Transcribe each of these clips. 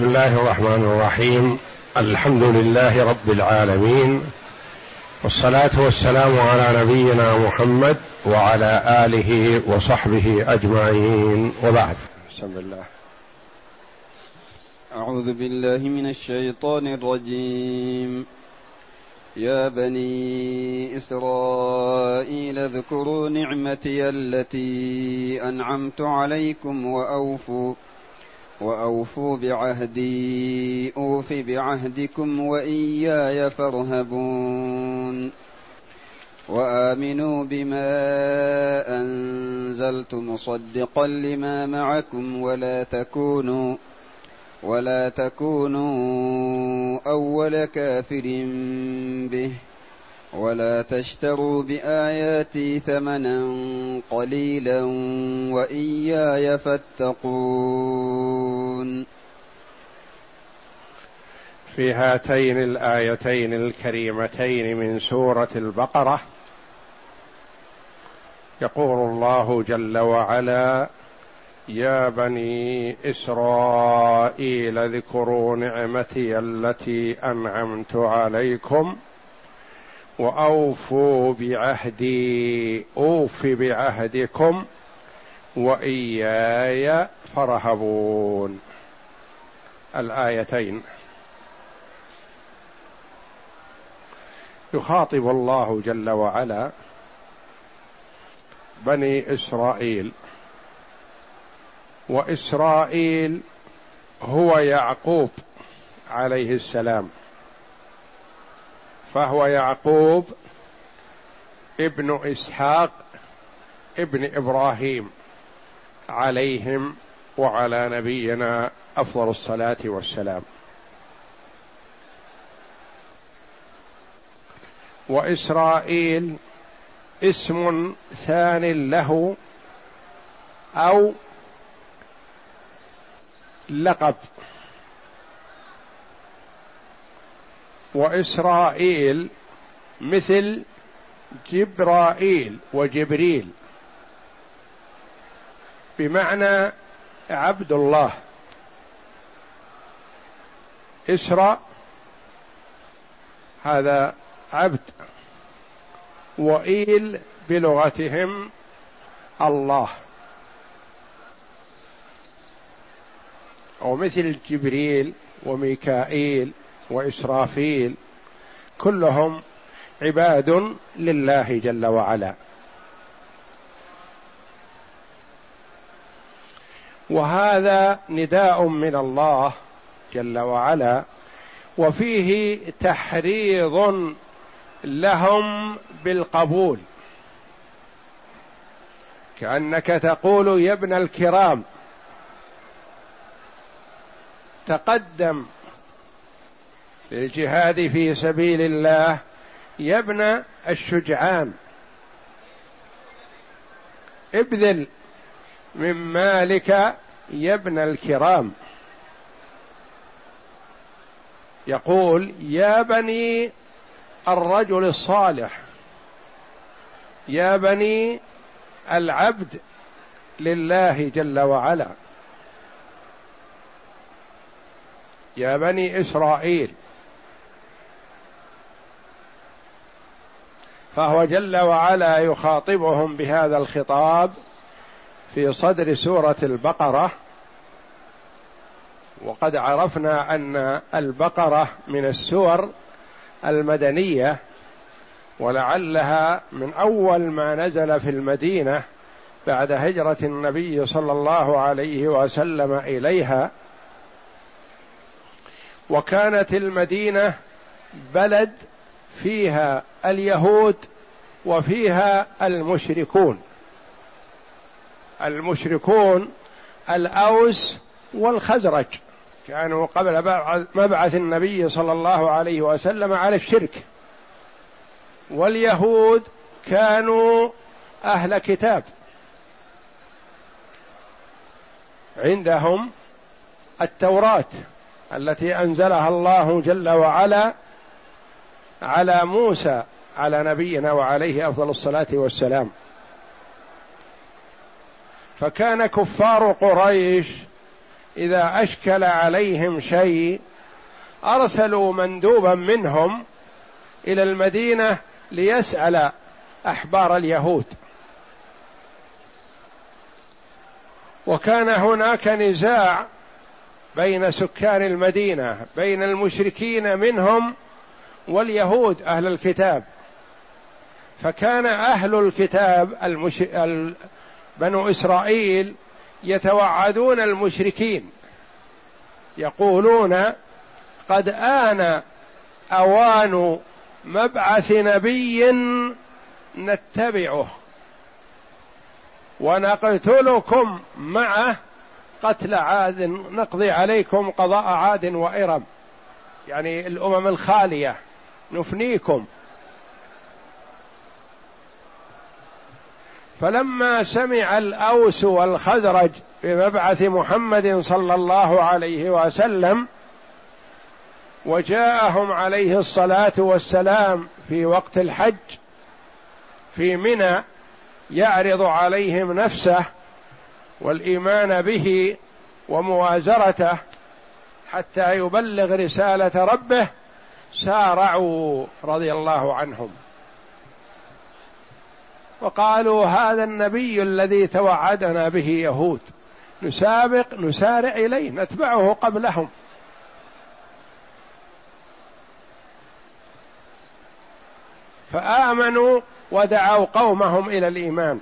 بسم الله الرحمن الرحيم. الحمد لله رب العالمين. والصلاة والسلام على نبينا محمد وعلى آله وصحبه أجمعين. وبعد. بسم الله. أعوذ بالله من الشيطان الرجيم. يا بني إسرائيل اذكروا نعمتي التي أنعمت عليكم وأوفوا وأوفوا بعهدي اوف بعهدكم وإياي فارهبون. وآمنوا بما أنزلت مصدقا لما معكم ولا تكونوا ولا تكونوا أول كافر به. ولا تشتروا بآياتي ثمنا قليلا وإياي فاتقون. في هاتين الآيتين الكريمتين من سورة البقرة يقول الله جل وعلا يا بني إسرائيل اذكروا نعمتي التي أنعمت عليكم وأوفوا بعهدي اوف بعهدكم وإياي فارهبون. الآيتين. يخاطب الله جل وعلا بني إسرائيل. وإسرائيل هو يعقوب عليه السلام. فهو يعقوب ابن إسحاق ابن إبراهيم عليهم وعلى نبينا أفضل الصلاة والسلام. وإسرائيل اسم ثان له أو لقب. وإسرائيل مثل جبرائيل وجبريل. بمعنى عبد الله. اسرى هذا عبد. وإيل بلغتهم الله. أو مثل جبريل وميكائيل وإسرافيل كلهم عباد لله جل وعلا. وهذا نداء من الله جل وعلا وفيه تحريض لهم بالقبول. كأنك تقول يا ابن الكرام تقدم للجهاد في سبيل الله يا ابن الشجعان. ابذل من مالك يا ابن الكرام. يقول يا بني الرجل الصالح يا بني العبد لله جل وعلا. يا بني إسرائيل فهو جل وعلا يخاطبهم بهذا الخطاب في صدر سورة البقرة. وقد عرفنا أن البقرة من السور المدنية ولعلها من أول ما نزل في المدينة بعد هجرة النبي صلى الله عليه وسلم إليها. وكانت المدينة بلد فيها اليهود وفيها المشركون. المشركون الأوس والخزرج. كانوا قبل مبعث النبي صلى الله عليه وسلم على الشرك. واليهود كانوا أهل كتاب. عندهم التوراة التي أنزلها الله جل وعلا على موسى على نبينا وعليه أفضل الصلاة والسلام. فكان كفار قريش إذا أشكل عليهم شيء أرسلوا مندوبا منهم إلى المدينة ليسأل أحبار اليهود. وكان هناك نزاع بين سكان المدينة بين المشركين منهم واليهود أهل الكتاب فكان أهل الكتاب المش... بنو إسرائيل يتوعدون المشركين يقولون قد آن أوان مبعث نبي نتبعه ونقتلكم معه قتل عاد نقضي عليكم قضاء عاد وإرم يعني الأمم الخالية. نفنيكم. فلما سمع الأوس والخزرج بمبعث محمد صلى الله عليه وسلم وجاءهم عليه الصلاة والسلام في وقت الحج في منى يعرض عليهم نفسه والإيمان به وموازرته حتى يبلغ رسالة ربه سارعوا رضي الله عنهم. وقالوا هذا النبي الذي توعدنا به يهود. نسابق نسارع إليه نتبعه قبلهم. فآمنوا ودعوا قومهم إلى الإيمان.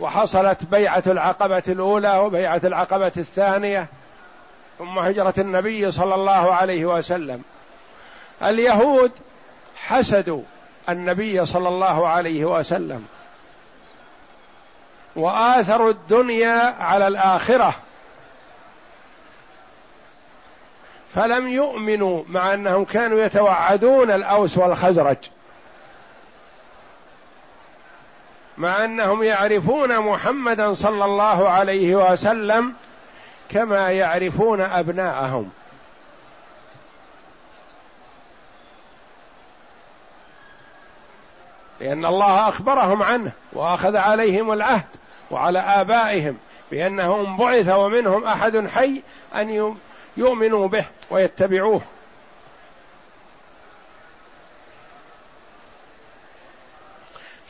وحصلت بيعة العقبة الأولى وبيعة العقبة الثانية. ثم هجرة النبي صلى الله عليه وسلم. اليهود حسدوا النبي صلى الله عليه وسلم. وآثروا الدنيا على الآخرة. فلم يؤمنوا مع أنهم كانوا يتوعدون الأوس والخزرج. مع أنهم يعرفون محمدا صلى الله عليه وسلم كما يعرفون أبناءهم. لأن الله أخبرهم عنه وأخذ عليهم العهد وعلى آبائهم بأنهم بعث ومنهم أحد حي أن يؤمنوا به ويتبعوه.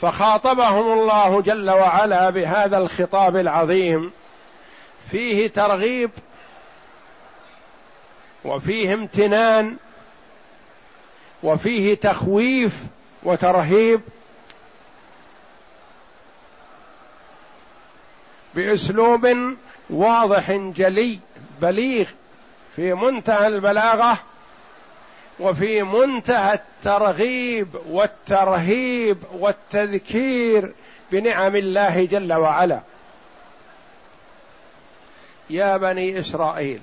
فخاطبهم الله جل وعلا بهذا الخطاب العظيم. فيه ترغيب وفيه امتنان وفيه تخويف وترهيب بأسلوب واضح جلي بليغ في منتهى البلاغة وفي منتهى الترغيب والترهيب والتذكير بنعم الله جل وعلا. يا بني إسرائيل.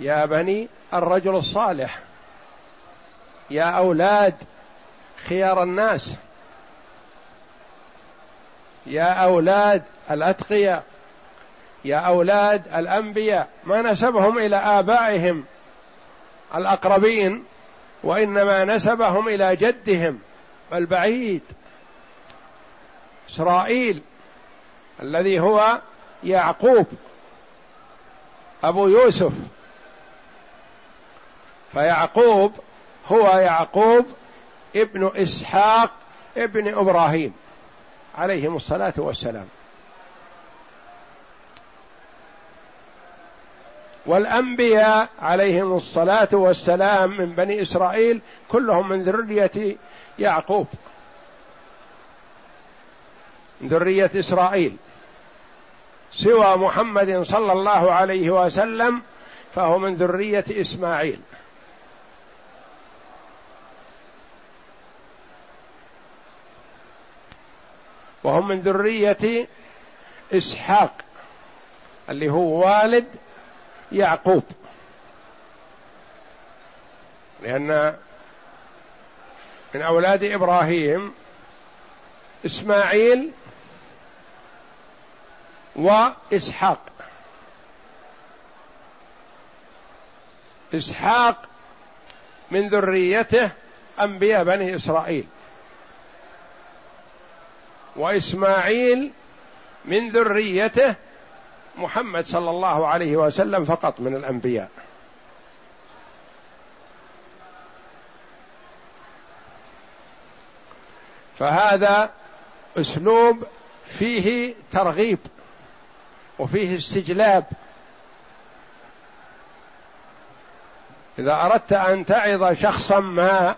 يا بني الرجل الصالح. يا أولاد خيار الناس. يا أولاد الأتقياء. يا أولاد الأنبياء. ما نسبهم إلى آبائهم الأقربين وإنما نسبهم إلى جدهم البعيد. إسرائيل الذي هو يعقوب أبو يوسف. فيعقوب هو يعقوب ابن إسحاق ابن إبراهيم عليهم الصلاة والسلام. والأنبياء عليهم الصلاة والسلام من بني إسرائيل كلهم من ذرية يعقوب. ذرية إسرائيل. سوى محمد صلى الله عليه وسلم فهو من ذرية إسماعيل. وهم من ذرية إسحاق اللي هو والد يعقوب. لأن من أولاد إبراهيم إسماعيل وإسحاق. إسحاق من ذريته أنبياء بني إسرائيل. وإسماعيل من ذريته محمد صلى الله عليه وسلم فقط من الأنبياء. فهذا أسلوب فيه ترغيب. وفيه استجلاب. إذا أردت أن تعظ شخصا ما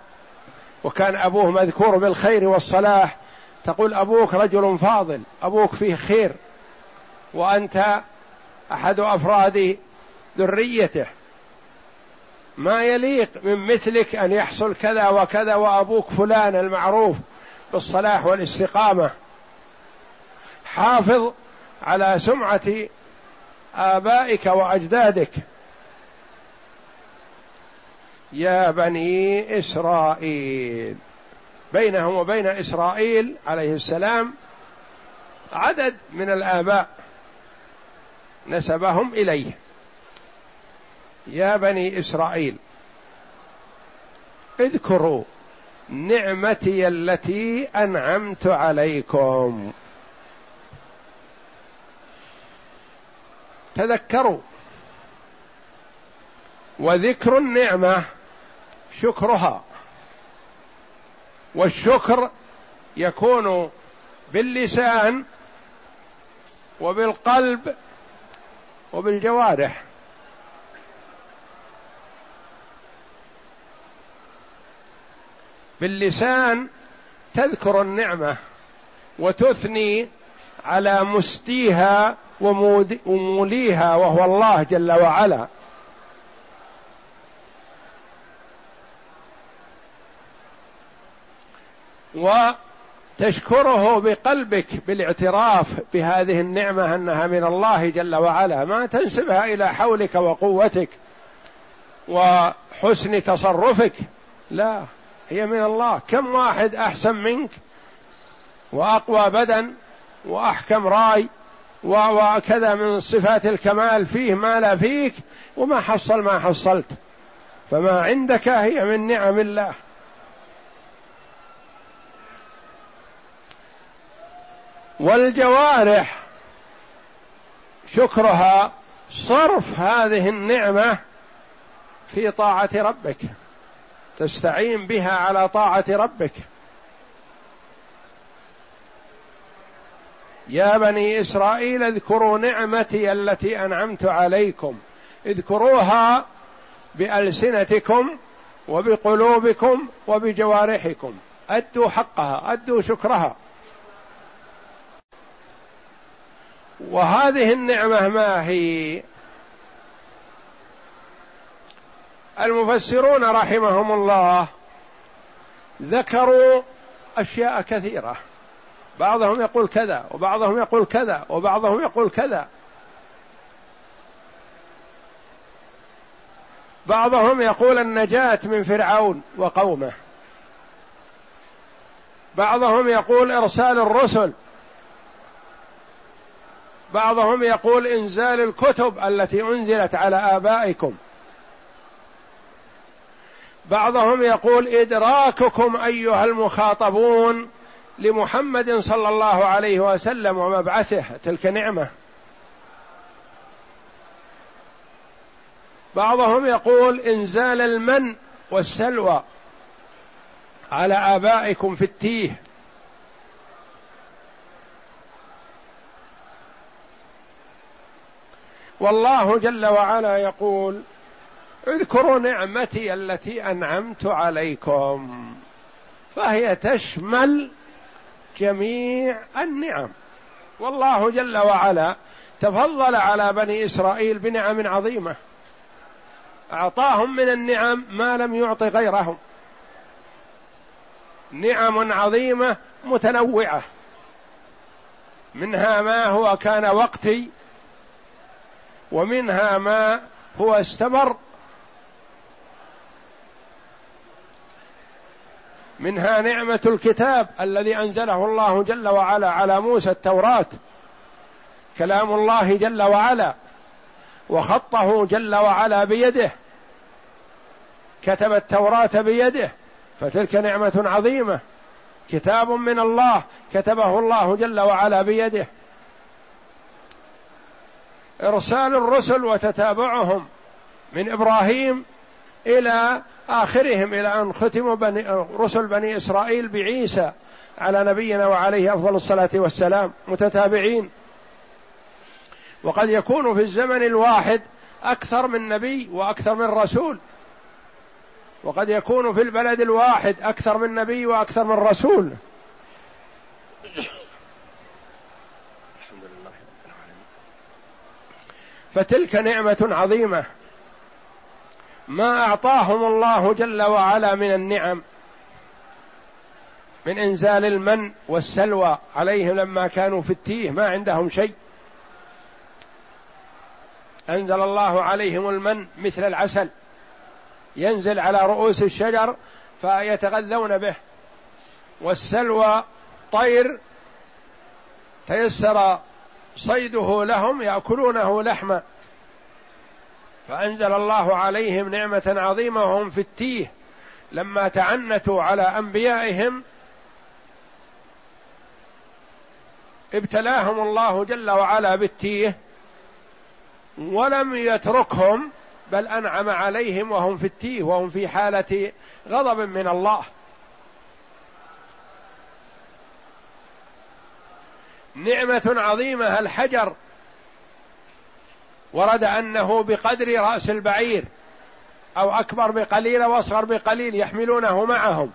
وكان أبوه مذكور بالخير والصلاح تقول أبوك رجل فاضل أبوك فيه خير وأنت أحد أفراد ذريته. ما يليق من مثلك أن يحصل كذا وكذا وأبوك فلان المعروف بالصلاح والاستقامة. حافظ على سمعة آبائك وأجدادك. يا بني إسرائيل. بينهم وبين إسرائيل عليه السلام عدد من الآباء نسبهم إليه. يا بني إسرائيل اذكروا نعمتي التي أنعمت عليكم. تذكروا. وذكر النعمة شكرها. والشكر يكون باللسان وبالقلب وبالجوارح. باللسان تذكر النعمة وتثني على مستيها وموليها وهو الله جل وعلا. وتشكره بقلبك بالاعتراف بهذه النعمة أنها من الله جل وعلا. ما تنسبها إلى حولك وقوتك وحسن تصرفك. لا هي من الله. كم واحد أحسن منك وأقوى بدن وأحكم راي وكذا من صفات الكمال فيه ما لا فيك وما حصل ما حصلت. فما عندك هي من نعم الله. والجوارح شكرها صرف هذه النعمة في طاعة ربك. تستعين بها على طاعة ربك. يا بني إسرائيل اذكروا نعمتي التي أنعمت عليكم. اذكروها بألسنتكم وبقلوبكم وبجوارحكم. أدوا حقها أدوا شكرها. وهذه النعمة ما هي؟ المفسرون رحمهم الله ذكروا أشياء كثيرة. بعضهم يقول كذا وبعضهم يقول كذا وبعضهم يقول كذا. بعضهم يقول النجاة من فرعون وقومه. بعضهم يقول إرسال الرسل. بعضهم يقول إنزال الكتب التي أنزلت على آبائكم. بعضهم يقول إدراككم أيها المخاطبون. لمحمد صلى الله عليه وسلم ومبعثه. تلك نعمة. بعضهم يقول انزال المن والسلوى على آبائكم في التيه. والله جل وعلا يقول اذكروا نعمتي التي أنعمت عليكم فهي تشمل جميع النعم. والله جل وعلا تفضل على بني إسرائيل بنعم عظيمة. أعطاهم من النعم ما لم يعط غيرهم. نعم عظيمة متنوعة. منها ما هو كان وقتي ومنها ما هو استمر. منها نعمة الكتاب الذي أنزله الله جل وعلا على موسى التوراة. كلام الله جل وعلا وخطه جل وعلا بيده. كتب التوراة بيده فتلك نعمة عظيمة. كتاب من الله كتبه الله جل وعلا بيده. إرسال الرسل وتتابعهم من إبراهيم إلى آخرهم إلى أن ختموا بني رسل بني إسرائيل بعيسى على نبينا وعليه أفضل الصلاة والسلام متتابعين. وقد يكون في الزمن الواحد أكثر من نبي وأكثر من رسول. وقد يكون في البلد الواحد أكثر من نبي وأكثر من رسول. فتلك نعمة عظيمة. ما أعطاهم الله جل وعلا من النعم من إنزال المن والسلوى عليهم لما كانوا في التيه ما عندهم شيء. أنزل الله عليهم المن مثل العسل ينزل على رؤوس الشجر فيتغذون به. والسلوى طير تيسر صيده لهم يأكلونه لحما. فأنزل الله عليهم نعمة عظيمة وهم في التيه. لما تعنتوا على أنبيائهم ابتلاهم الله جل وعلا بالتيه ولم يتركهم بل أنعم عليهم وهم في التيه وهم في حالة غضب من الله. نعمة عظيمة الحجر. ورد أنه بقدر رأس البعير أو أكبر بقليل واصغر بقليل يحملونه معهم.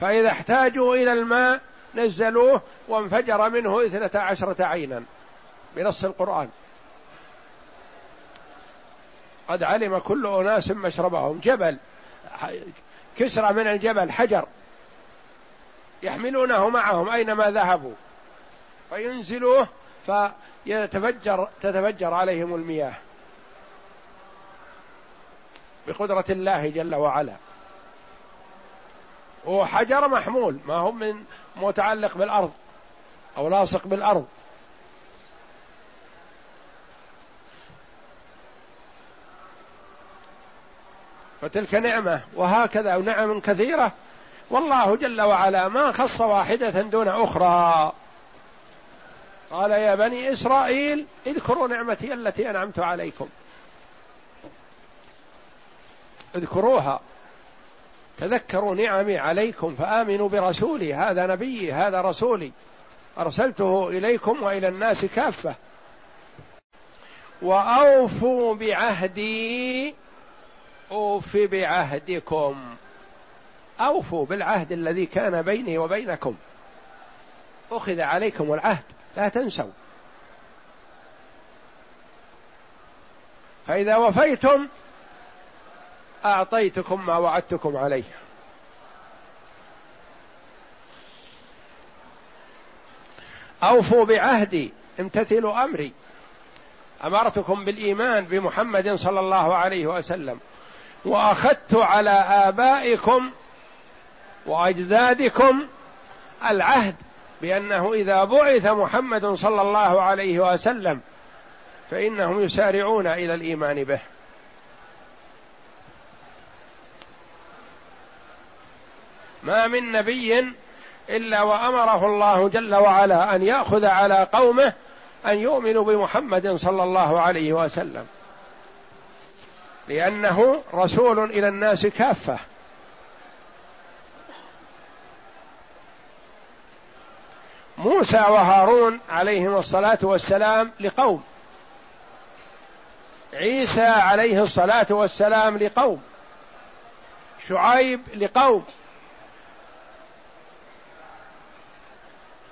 فإذا احتاجوا إلى الماء نزلوه وانفجر منه اثنتا عشرة عينا بنص القرآن. قد علم كل أناس مشربهم. جبل كسرى من الجبل حجر يحملونه معهم أينما ذهبوا. فينزلوه فيتفجر تتفجر عليهم المياه. بقدرة الله جل وعلا. وحجر محمول ما هو من متعلق بالأرض أو لاصق بالأرض. فتلك نعمة وهكذا ونعم كثيرة. والله جل وعلا ما خص واحدة دون أخرى. قال يا بني إسرائيل اذكروا نعمتي التي أنعمت عليكم. اذكروها. تذكروا نعمي عليكم فآمنوا برسولي هذا نبيي هذا رسولي. أرسلته إليكم وإلى الناس كافة. وأوفوا بعهدي أوف بعهدكم. أوفوا بالعهد الذي كان بيني وبينكم. أخذ عليكم العهد. لا تنسوا. فإذا وفيتم أعطيتكم ما وعدتكم عليه. أوفوا بعهدي امتثلوا أمري. أمرتكم بالإيمان بمحمد صلى الله عليه وسلم. وأخذت على آبائكم وأجدادكم العهد. بأنه إذا بعث محمد صلى الله عليه وسلم فإنهم يسارعون إلى الإيمان به. ما من نبي إلا وأمره الله جل وعلا أن يأخذ على قومه أن يؤمنوا بمحمد صلى الله عليه وسلم. لأنه رسول إلى الناس كافة. موسى وهارون عليهم الصلاة والسلام لقوم. عيسى عليه الصلاة والسلام لقوم. شعيب لقوم.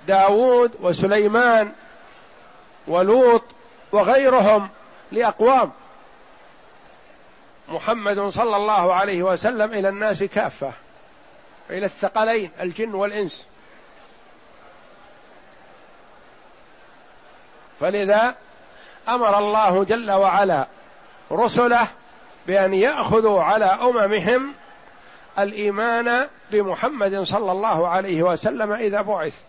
داود وسليمان ولوط وغيرهم لأقوام. محمد صلى الله عليه وسلم إلى الناس كافة إلى الثقلين الجن والإنس. فلذا أمر الله جل وعلا رسله بأن يأخذوا على أممهم الإيمان بمحمد صلى الله عليه وسلم إذا بعث.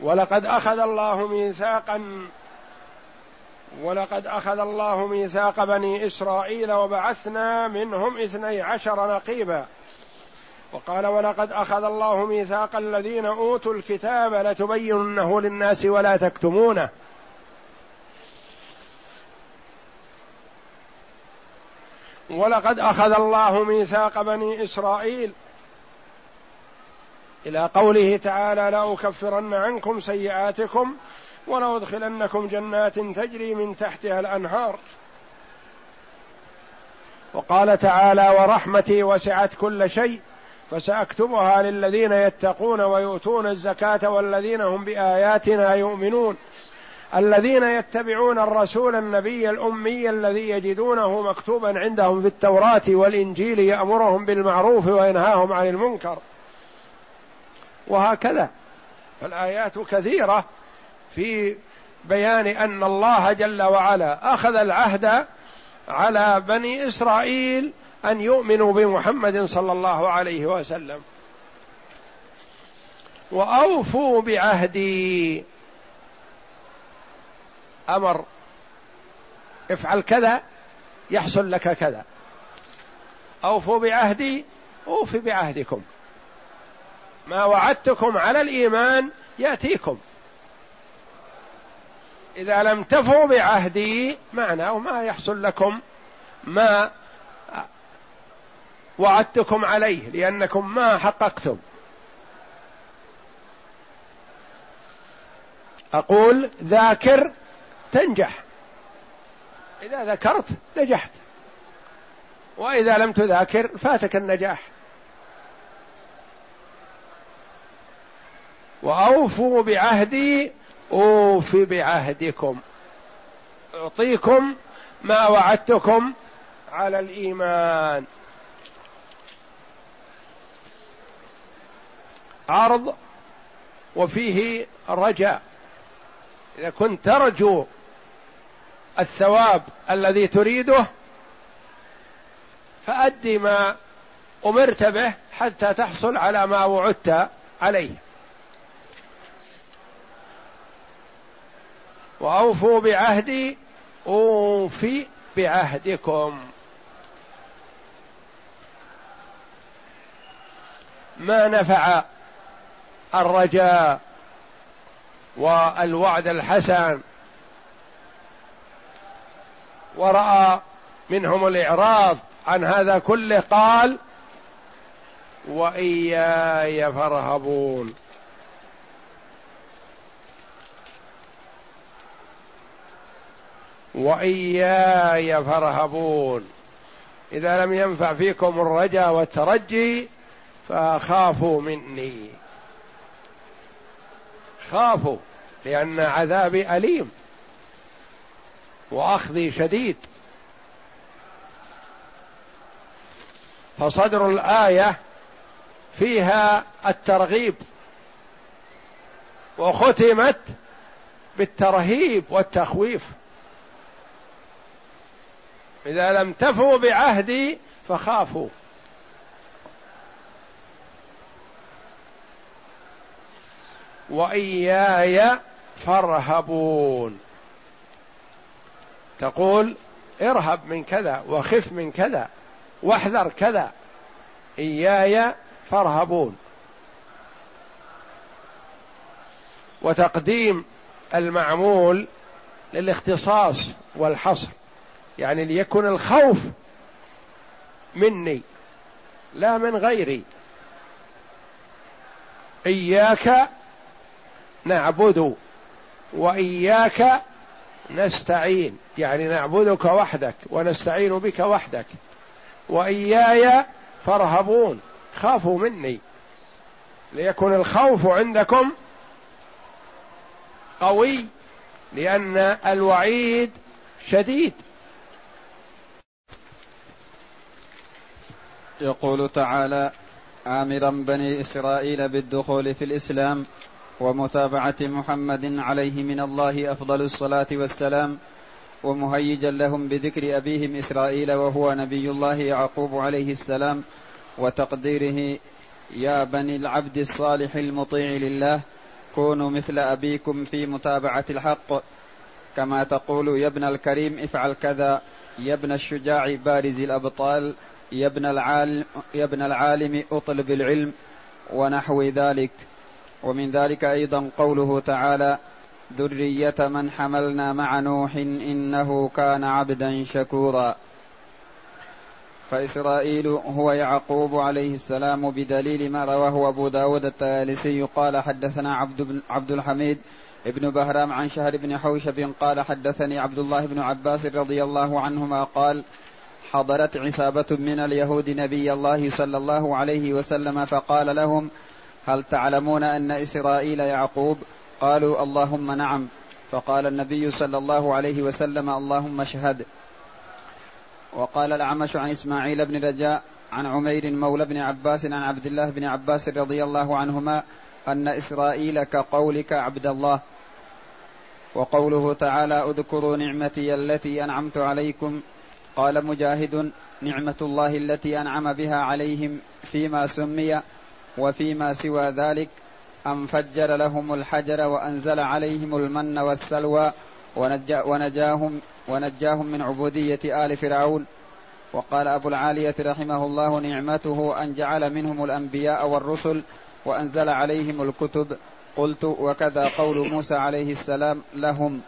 ولقد أخذ الله ميثاقا ولقد أخذ الله ميثاق بني إسرائيل وبعثنا منهم اثني عشر نقيبا. وقال ولقد أخذ الله ميثاق الذين أوتوا الكتاب لتبيننه للناس ولا تكتمونه. ولقد أخذ الله ميثاق بني إسرائيل. إلى قوله تعالى لاكفرن عنكم سيئاتكم ولأدخلنكم جنات تجري من تحتها الأنهار. وقال تعالى ورحمتي وسعت كل شيء فسأكتبها للذين يتقون ويؤتون الزكاة والذين هم بآياتنا يؤمنون. الذين يتبعون الرسول النبي الأمي الذي يجدونه مكتوبا عندهم في التوراة والإنجيل يأمرهم بالمعروف وينهاهم عن المنكر. وهكذا. فالآيات كثيرة في بيان أن الله جل وعلا أخذ العهد على بني إسرائيل أن يؤمنوا بمحمد صلى الله عليه وسلم. وأوفوا بعهدي. أمر افعل كذا يحصل لك كذا. أوفوا بعهدي أوفي بعهدكم. ما وعدتكم على الإيمان يأتيكم. إذا لم تفوا بعهدي معناه ما يحصل لكم ما وعدتكم عليه لأنكم ما حققتم. أقول ذاكر تنجح. إذا ذكرت نجحت. وإذا لم تذاكر فاتك النجاح. وأوفوا بعهدي اوف بعهدكم. أعطيكم ما وعدتكم على الإيمان. عرض وفيه رجاء. إذا كنت ترجو الثواب الذي تريده فأدي ما أمرت به حتى تحصل على ما وعدت عليه. وأوفوا بعهدي أوفي بعهدكم. ما نفع الرجاء والوعد الحسن ورأى منهم الإعراض عن هذا كله قال وإياي فارهبون. وإياي فارهبون. إذا لم ينفع فيكم الرجا والترجي فخافوا مني. خافوا لأن عذابي أليم وأخذي شديد. فصدر الآية فيها الترغيب وختمت بالترهيب والتخويف. إذا لم تفوا بعهدي فخافوا. وإياي فارهبون. تقول ارهب من كذا وخف من كذا واحذر كذا. إياي فارهبون. وتقديم المعمول للاختصاص والحصر. يعني ليكن الخوف مني لا من غيري. إياك نعبد وإياك نستعين يعني نعبدك وحدك ونستعين بك وحدك. وإياي فارهبون خافوا مني. ليكن الخوف عندكم قوي لأن الوعيد شديد. يقول تعالى آمرا بني إسرائيل بالدخول في الإسلام ومتابعة محمد عليه من الله أفضل الصلاة والسلام ومهيجا لهم بذكر أبيهم إسرائيل وهو نبي الله يعقوب عليه السلام وتقديره يا بني العبد الصالح المطيع لله كونوا مثل أبيكم في متابعة الحق. كما تقول يا ابن الكريم افعل كذا يا ابن الشجاع بارز الأبطال. يا ابن العالم, يا ابن العالم أطلب العلم ونحو ذلك. ومن ذلك أيضا قوله تعالى ذرية من حملنا مع نوح إنه كان عبدا شكورا. فإسرائيل هو يعقوب عليه السلام بدليل ما رواه أبو داود التالسي قال حدثنا عبد, بن عبد الحميد ابن بهرام عن شهر بن حوشب قال حدثني عبد الله بن عباس رضي الله عنهما قال حضرت عصابة من اليهود نبي الله صلى الله عليه وسلم فقال لهم هل تعلمون أن إسرائيل يعقوب؟ قالوا اللهم نعم. فقال النبي صلى الله عليه وسلم اللهم اشهد. وقال الأعمش عن إسماعيل بن رجاء عن عمير مولى بن عباس عن عبد الله بن عباس رضي الله عنهما أن إسرائيل كقولك عبد الله. وقوله تعالى اذكروا نعمتي التي أنعمت عليكم قال مجاهد نعمة الله التي أنعم بها عليهم فيما سمي وفيما سوى ذلك أن فجر لهم الحجر وأنزل عليهم المن والسلوى ونجاهم ونجاهم من عبودية آل فرعون. وقال أبو العالية رحمه الله نعمته أن جعل منهم الأنبياء والرسل وأنزل عليهم الكتب. قلت وكذا قول موسى عليه السلام لهم.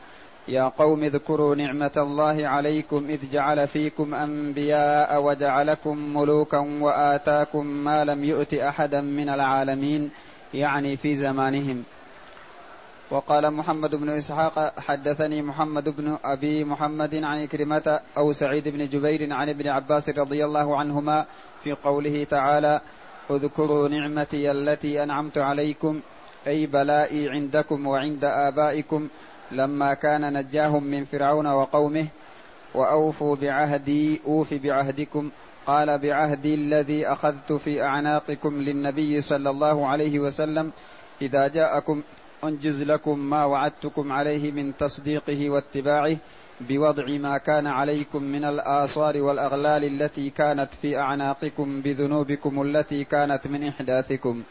يا قوم اذكروا نعمة الله عليكم إذ جعل فيكم أنبياء وجعلكم ملوكا وآتاكم ما لم يؤت أحدا من العالمين يعني في زمانهم. وقال محمد بن إسحاق حدثني محمد بن أبي محمد عن كريمة أو سعيد بن جبير عن ابن عباس رضي الله عنهما في قوله تعالى اذكروا نعمتي التي أنعمت عليكم أي بلائي عندكم وعند آبائكم لما كان نجاهم من فرعون وقومه وأوفوا بعهدي أوف بعهدكم قال بعهدي الذي أخذت في أعناقكم للنبي صلى الله عليه وسلم إذا جاءكم أنجز لكم ما وعدتكم عليه من تصديقه واتباعه بوضع ما كان عليكم من الآثار والأغلال التي كانت في أعناقكم بذنوبكم التي كانت من إحداثكم.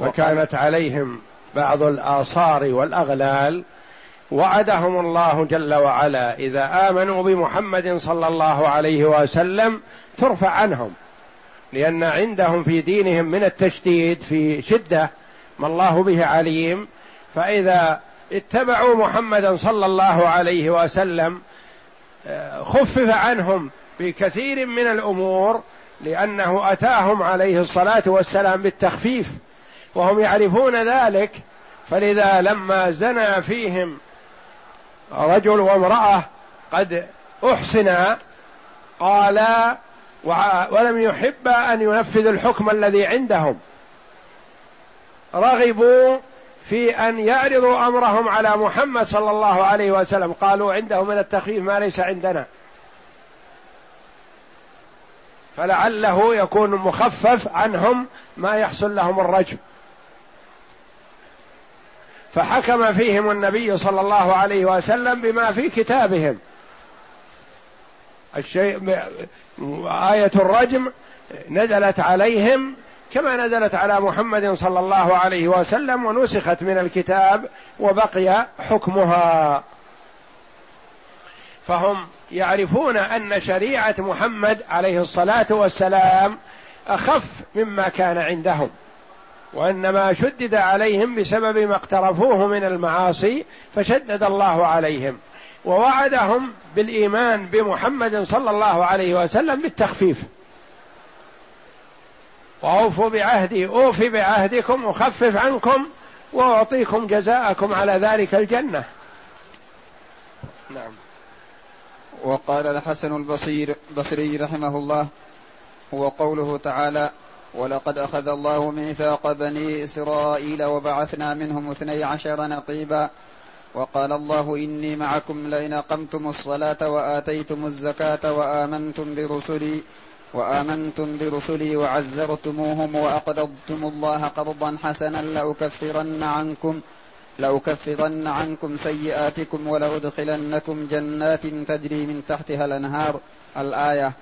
وكانت عليهم بعض الآثار والأغلال وعدهم الله جل وعلا. إذا آمنوا بمحمد صلى الله عليه وسلم ترفع عنهم لأن عندهم في دينهم من التشديد في شدة ما الله به عليم. فإذا اتبعوا محمدا صلى الله عليه وسلم آه، خفف عنهم بكثير من الأمور لأنه أتاهم عليه الصلاة والسلام بالتخفيف وهم يعرفون ذلك. فلذا لما زنى فيهم رجل وامرأة قد احسنا قالا ولم يحب أن ينفذ الحكم الذي عندهم. رغبوا في أن يعرضوا أمرهم على محمد صلى الله عليه وسلم. قالوا عنده من التخفيف ما ليس عندنا. فلعله يكون مخفف عنهم ما يحصل لهم الرجم. فحكم فيهم النبي صلى الله عليه وسلم بما في كتابهم. الشيء آية الرجم نزلت عليهم كما نزلت على محمد صلى الله عليه وسلم ونسخت من الكتاب وبقي حكمها. فهم يعرفون أن شريعة محمد عليه الصلاة والسلام أخف مما كان عندهم. وإنما شدد عليهم بسبب ما اقترفوه من المعاصي فشدد الله عليهم. ووعدهم بالإيمان بمحمد صلى الله عليه وسلم بالتخفيف. وأوفوا بعهدي أوفي بعهدكم أخفف عنكم وأعطيكم جزاءكم على ذلك الجنة. نعم. وقال الحسن البصير بصري رحمه الله هو قوله تعالى ولقد أخذ الله ميثاق بني إسرائيل وبعثنا منهم اثني عشر نقيبا. وقال الله إني معكم لئن أقمتم الصلاة وآتيتم الزكاة وآمنتم برسلي وآمنتم برسلي وعزرتموهم وأقرضتم الله قرضا حسنا لأكفرن عنكم لأكفرن عنكم سيئاتكم ولأدخلنكم جنات تجري من تحتها الأنهار. الآية.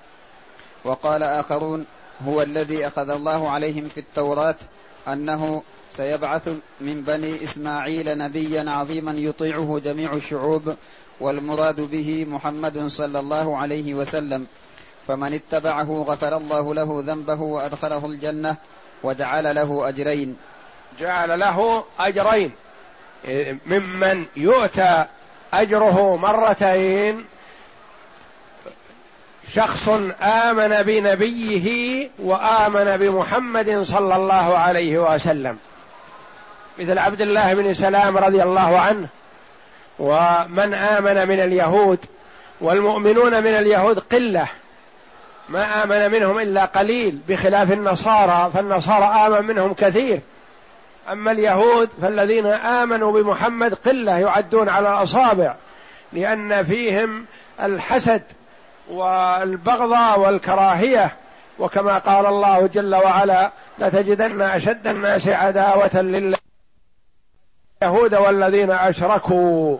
وقال آخرون هو الذي أخذ الله عليهم في التوراة أنه سيبعث من بني إسماعيل نبيا عظيما يطيعه جميع الشعوب والمراد به محمد صلى الله عليه وسلم. فمن اتبعه غفر الله له ذنبه وأدخله الجنة وجعل له أجرين. جعل له أجرين. ممن يؤتى أجره مرتين شخص آمن بنبيه وآمن بمحمد صلى الله عليه وسلم. مثل عبد الله بن سلام رضي الله عنه ومن آمن من اليهود والمؤمنون من اليهود قلة. ما آمن منهم إلا قليل بخلاف النصارى فالنصارى آمن منهم كثير. أما اليهود فالذين آمنوا بمحمد قلة يعدون على الأصابع لأن فيهم الحسد والبغضاء والكراهية. وكما قال الله جل وعلا لتجدن أشد الناس عداوة لله اليهود والذين أشركوا.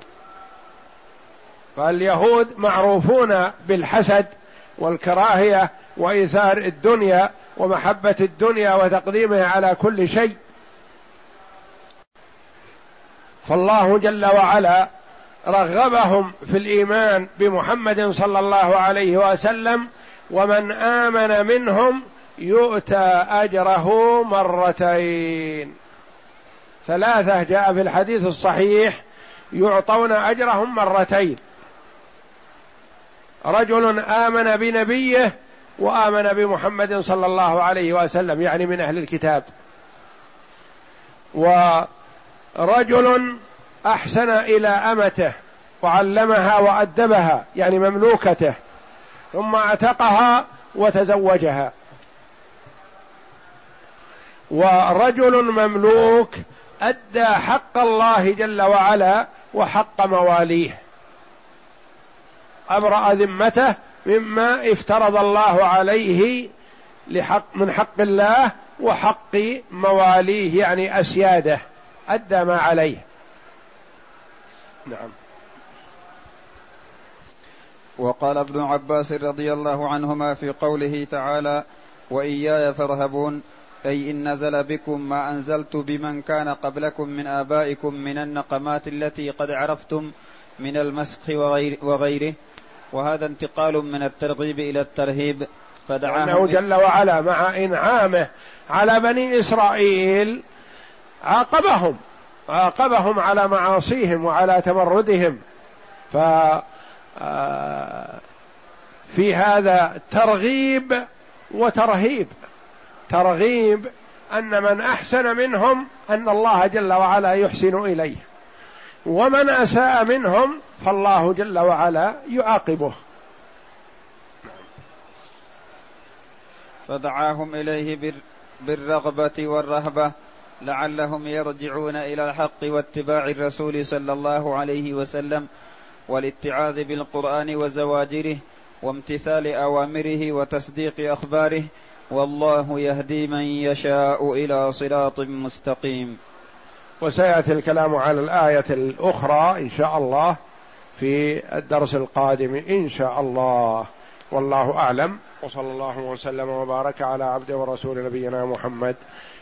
فاليهود معروفون بالحسد والكراهية وإيثار الدنيا ومحبة الدنيا وتقديمها على كل شيء. فالله جل وعلا رغبهم في الإيمان بمحمد صلى الله عليه وسلم ومن آمن منهم يؤتى أجره مرتين. ثلاثة جاء في الحديث الصحيح يعطون أجرهم مرتين. رجل آمن بنبيه وآمن بمحمد صلى الله عليه وسلم يعني من أهل الكتاب. ورجل أحسن إلى أمته وعلمها وأدبها يعني مملوكته ثم أعتقها وتزوجها. ورجل مملوك أدى حق الله جل وعلا وحق مواليه. أبرأ ذمته مما افترض الله عليه لحق من حق الله وحق مواليه يعني أسياده أدى ما عليه. نعم. وقال ابن عباس رضي الله عنهما في قوله تعالى وإياي فارهبون أي إن نزل بكم ما أنزلت بمن كان قبلكم من آبائكم من النقمات التي قد عرفتم من المسخ وغير وغيره. وهذا انتقال من الترغيب إلى الترهيب فدعاهم جل وعلا مع إنعامه على بني إسرائيل عاقبهم. عاقبهم على معاصيهم وعلى تمردهم. ف في هذا ترغيب وترهيب. ترغيب أن من أحسن منهم أن الله جل وعلا يحسن إليه. ومن أساء منهم فالله جل وعلا يعاقبه. فدعاهم إليه بالرغبة والرهبة. لعلهم يرجعون إلى الحق واتباع الرسول صلى الله عليه وسلم والاتعاذ بالقرآن وزواجره وامتثال أوامره وتصديق أخباره والله يهدي من يشاء إلى صراط مستقيم. وسيأتي الكلام على الآية الأخرى إن شاء الله في الدرس القادم إن شاء الله. والله أعلم. وصلى الله وسلم وبارك على عبد ورسول نبينا محمد